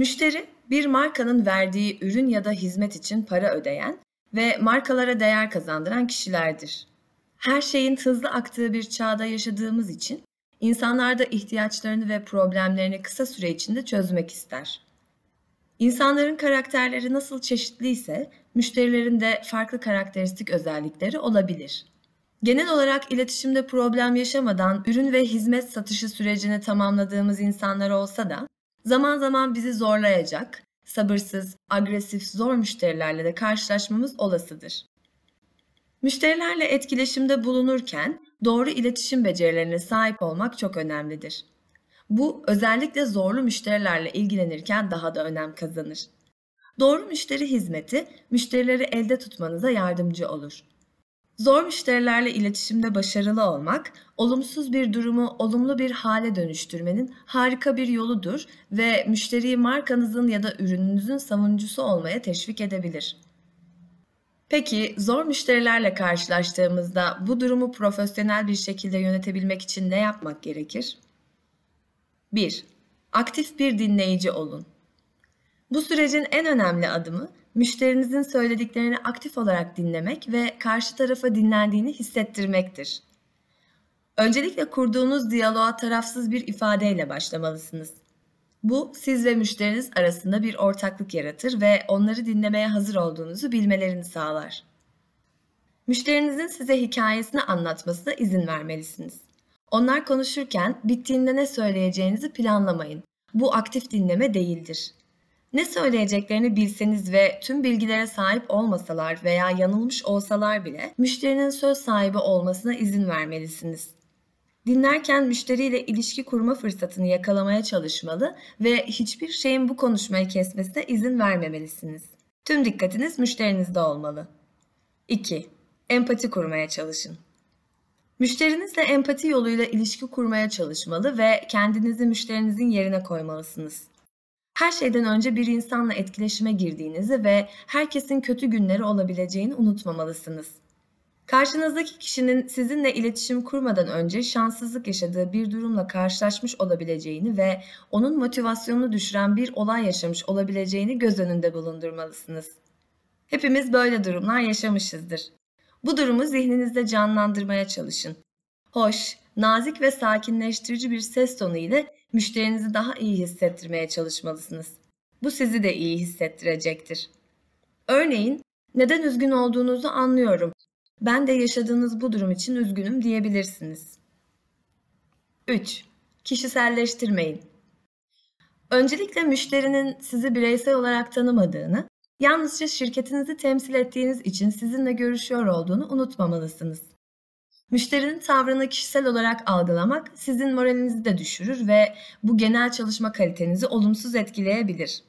Müşteri, bir markanın verdiği ürün ya da hizmet için para ödeyen ve markalara değer kazandıran kişilerdir. Her şeyin hızlı aktığı bir çağda yaşadığımız için insanlar da ihtiyaçlarını ve problemlerini kısa süre içinde çözmek ister. İnsanların karakterleri nasıl çeşitliyse, müşterilerin de farklı karakteristik özellikleri olabilir. Genel olarak iletişimde problem yaşamadan ürün ve hizmet satışı sürecini tamamladığımız insanlar olsa da zaman zaman bizi zorlayacak, sabırsız, agresif, zor müşterilerle de karşılaşmamız olasıdır. Müşterilerle etkileşimde bulunurken doğru iletişim becerilerine sahip olmak çok önemlidir. Bu özellikle zorlu müşterilerle ilgilenirken daha da önem kazanır. Doğru müşteri hizmeti müşterileri elde tutmanıza yardımcı olur. Zor müşterilerle iletişimde başarılı olmak, olumsuz bir durumu olumlu bir hale dönüştürmenin harika bir yoludur ve müşteriyi markanızın ya da ürününüzün savunucusu olmaya teşvik edebilir. Peki zor müşterilerle karşılaştığımızda bu durumu profesyonel bir şekilde yönetebilmek için ne yapmak gerekir? 1. Aktif bir dinleyici olun. Bu sürecin en önemli adımı müşterinizin söylediklerini aktif olarak dinlemek ve karşı tarafa dinlendiğini hissettirmektir. Öncelikle kurduğunuz diyaloğa tarafsız bir ifadeyle başlamalısınız. Bu siz ve müşteriniz arasında bir ortaklık yaratır ve onları dinlemeye hazır olduğunuzu bilmelerini sağlar. Müşterinizin size hikayesini anlatmasına izin vermelisiniz. Onlar konuşurken bittiğinde ne söyleyeceğinizi planlamayın. Bu aktif dinleme değildir. Ne söyleyeceklerini bilseniz ve tüm bilgilere sahip olmasalar veya yanılmış olsalar bile müşterinin söz sahibi olmasına izin vermelisiniz. Dinlerken müşteriyle ilişki kurma fırsatını yakalamaya çalışmalı ve hiçbir şeyin bu konuşmayı kesmesine izin vermemelisiniz. Tüm dikkatiniz müşterinizde olmalı. 2. Empati kurmaya çalışın. Müşterinizle empati yoluyla ilişki kurmaya çalışmalı ve kendinizi müşterinizin yerine koymalısınız. Her şeyden önce bir insanla etkileşime girdiğinizi ve herkesin kötü günleri olabileceğini unutmamalısınız. Karşınızdaki kişinin sizinle iletişim kurmadan önce şanssızlık yaşadığı bir durumla karşılaşmış olabileceğini ve onun motivasyonunu düşüren bir olay yaşamış olabileceğini göz önünde bulundurmalısınız. Hepimiz böyle durumlar yaşamışızdır. Bu durumu zihninizde canlandırmaya çalışın. Hoş, nazik ve sakinleştirici bir ses tonu ile müşterinizi daha iyi hissettirmeye çalışmalısınız. Bu sizi de iyi hissettirecektir. Örneğin, neden üzgün olduğunuzu anlıyorum. Ben de yaşadığınız bu durum için üzgünüm diyebilirsiniz. 3. Kişiselleştirmeyin. Öncelikle müşterinin sizi bireysel olarak tanımadığını, yalnızca şirketinizi temsil ettiğiniz için sizinle görüşüyor olduğunu unutmamalısınız. Müşterinin tavrını kişisel olarak algılamak sizin moralinizi de düşürür ve bu genel çalışma kalitenizi olumsuz etkileyebilir.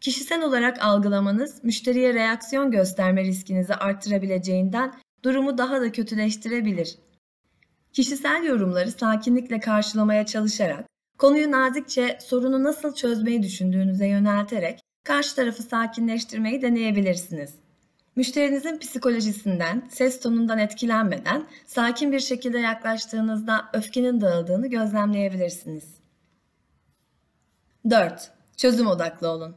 Kişisel olarak algılamanız müşteriye reaksiyon gösterme riskinizi arttırabileceğinden durumu daha da kötüleştirebilir. Kişisel yorumları sakinlikle karşılamaya çalışarak, konuyu nazikçe sorunu nasıl çözmeyi düşündüğünüze yönelterek karşı tarafı sakinleştirmeyi deneyebilirsiniz. Müşterinizin psikolojisinden, ses tonundan etkilenmeden sakin bir şekilde yaklaştığınızda öfkenin dağıldığını gözlemleyebilirsiniz. 4. Çözüm odaklı olun.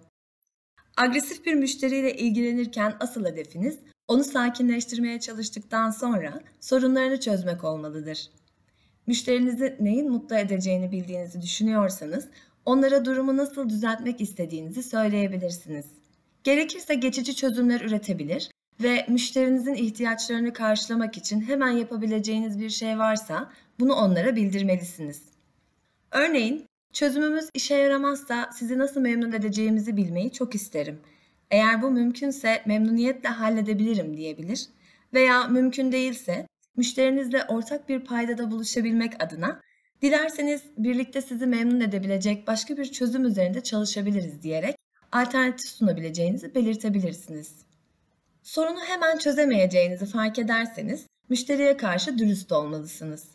Agresif bir müşteriyle ilgilenirken asıl hedefiniz onu sakinleştirmeye çalıştıktan sonra sorunlarını çözmek olmalıdır. Müşterinizi neyin mutlu edeceğini bildiğinizi düşünüyorsanız onlara durumu nasıl düzeltmek istediğinizi söyleyebilirsiniz. Gerekirse geçici çözümler üretebilir ve müşterinizin ihtiyaçlarını karşılamak için hemen yapabileceğiniz bir şey varsa bunu onlara bildirmelisiniz. Örneğin, çözümümüz işe yaramazsa sizi nasıl memnun edeceğimizi bilmeyi çok isterim. Eğer bu mümkünse memnuniyetle halledebilirim diyebilir veya mümkün değilse müşterinizle ortak bir paydada buluşabilmek adına dilerseniz birlikte sizi memnun edebilecek başka bir çözüm üzerinde çalışabiliriz diyerek alternatif sunabileceğinizi belirtebilirsiniz. Sorunu hemen çözemeyeceğinizi fark ederseniz müşteriye karşı dürüst olmalısınız.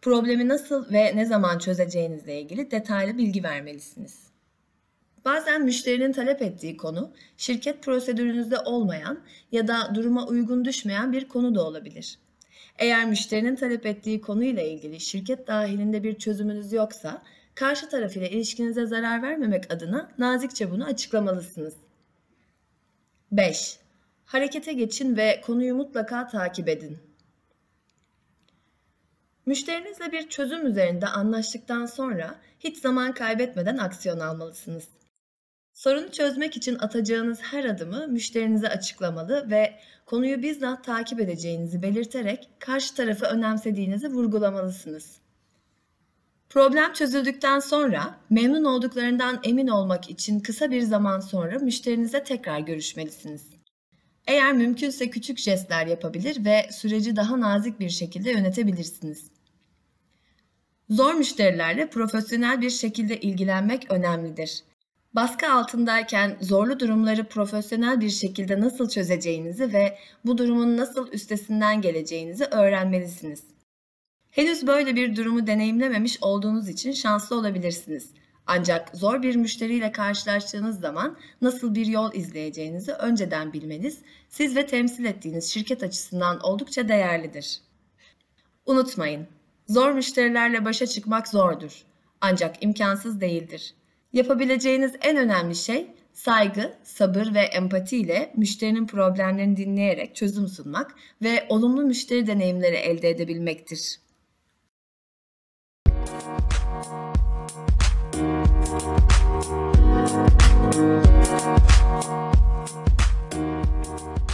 Problemi nasıl ve ne zaman çözeceğinizle ilgili detaylı bilgi vermelisiniz. Bazen müşterinin talep ettiği konu şirket prosedürünüzde olmayan ya da duruma uygun düşmeyen bir konu da olabilir. Eğer müşterinin talep ettiği konuyla ilgili şirket dahilinde bir çözümünüz yoksa karşı taraf ile ilişkinize zarar vermemek adına nazikçe bunu açıklamalısınız. 5. Harekete geçin ve konuyu mutlaka takip edin. Müşterinizle bir çözüm üzerinde anlaştıktan sonra hiç zaman kaybetmeden aksiyon almalısınız. Sorunu çözmek için atacağınız her adımı müşterinize açıklamalı ve konuyu bizzat takip edeceğinizi belirterek karşı tarafı önemsediğinizi vurgulamalısınız. Problem çözüldükten sonra memnun olduklarından emin olmak için kısa bir zaman sonra müşterinize tekrar görüşmelisiniz. Eğer mümkünse küçük jestler yapabilir ve süreci daha nazik bir şekilde yönetebilirsiniz. Zor müşterilerle profesyonel bir şekilde ilgilenmek önemlidir. Baskı altındayken zorlu durumları profesyonel bir şekilde nasıl çözeceğinizi ve bu durumun nasıl üstesinden geleceğinizi öğrenmelisiniz. Henüz böyle bir durumu deneyimlememiş olduğunuz için şanslı olabilirsiniz. Ancak zor bir müşteriyle karşılaştığınız zaman nasıl bir yol izleyeceğinizi önceden bilmeniz siz ve temsil ettiğiniz şirket açısından oldukça değerlidir. Unutmayın, zor müşterilerle başa çıkmak zordur. Ancak imkansız değildir. Yapabileceğiniz en önemli şey saygı, sabır ve empati ile müşterinin problemlerini dinleyerek çözüm sunmak ve olumlu müşteri deneyimleri elde edebilmektir. Thank you.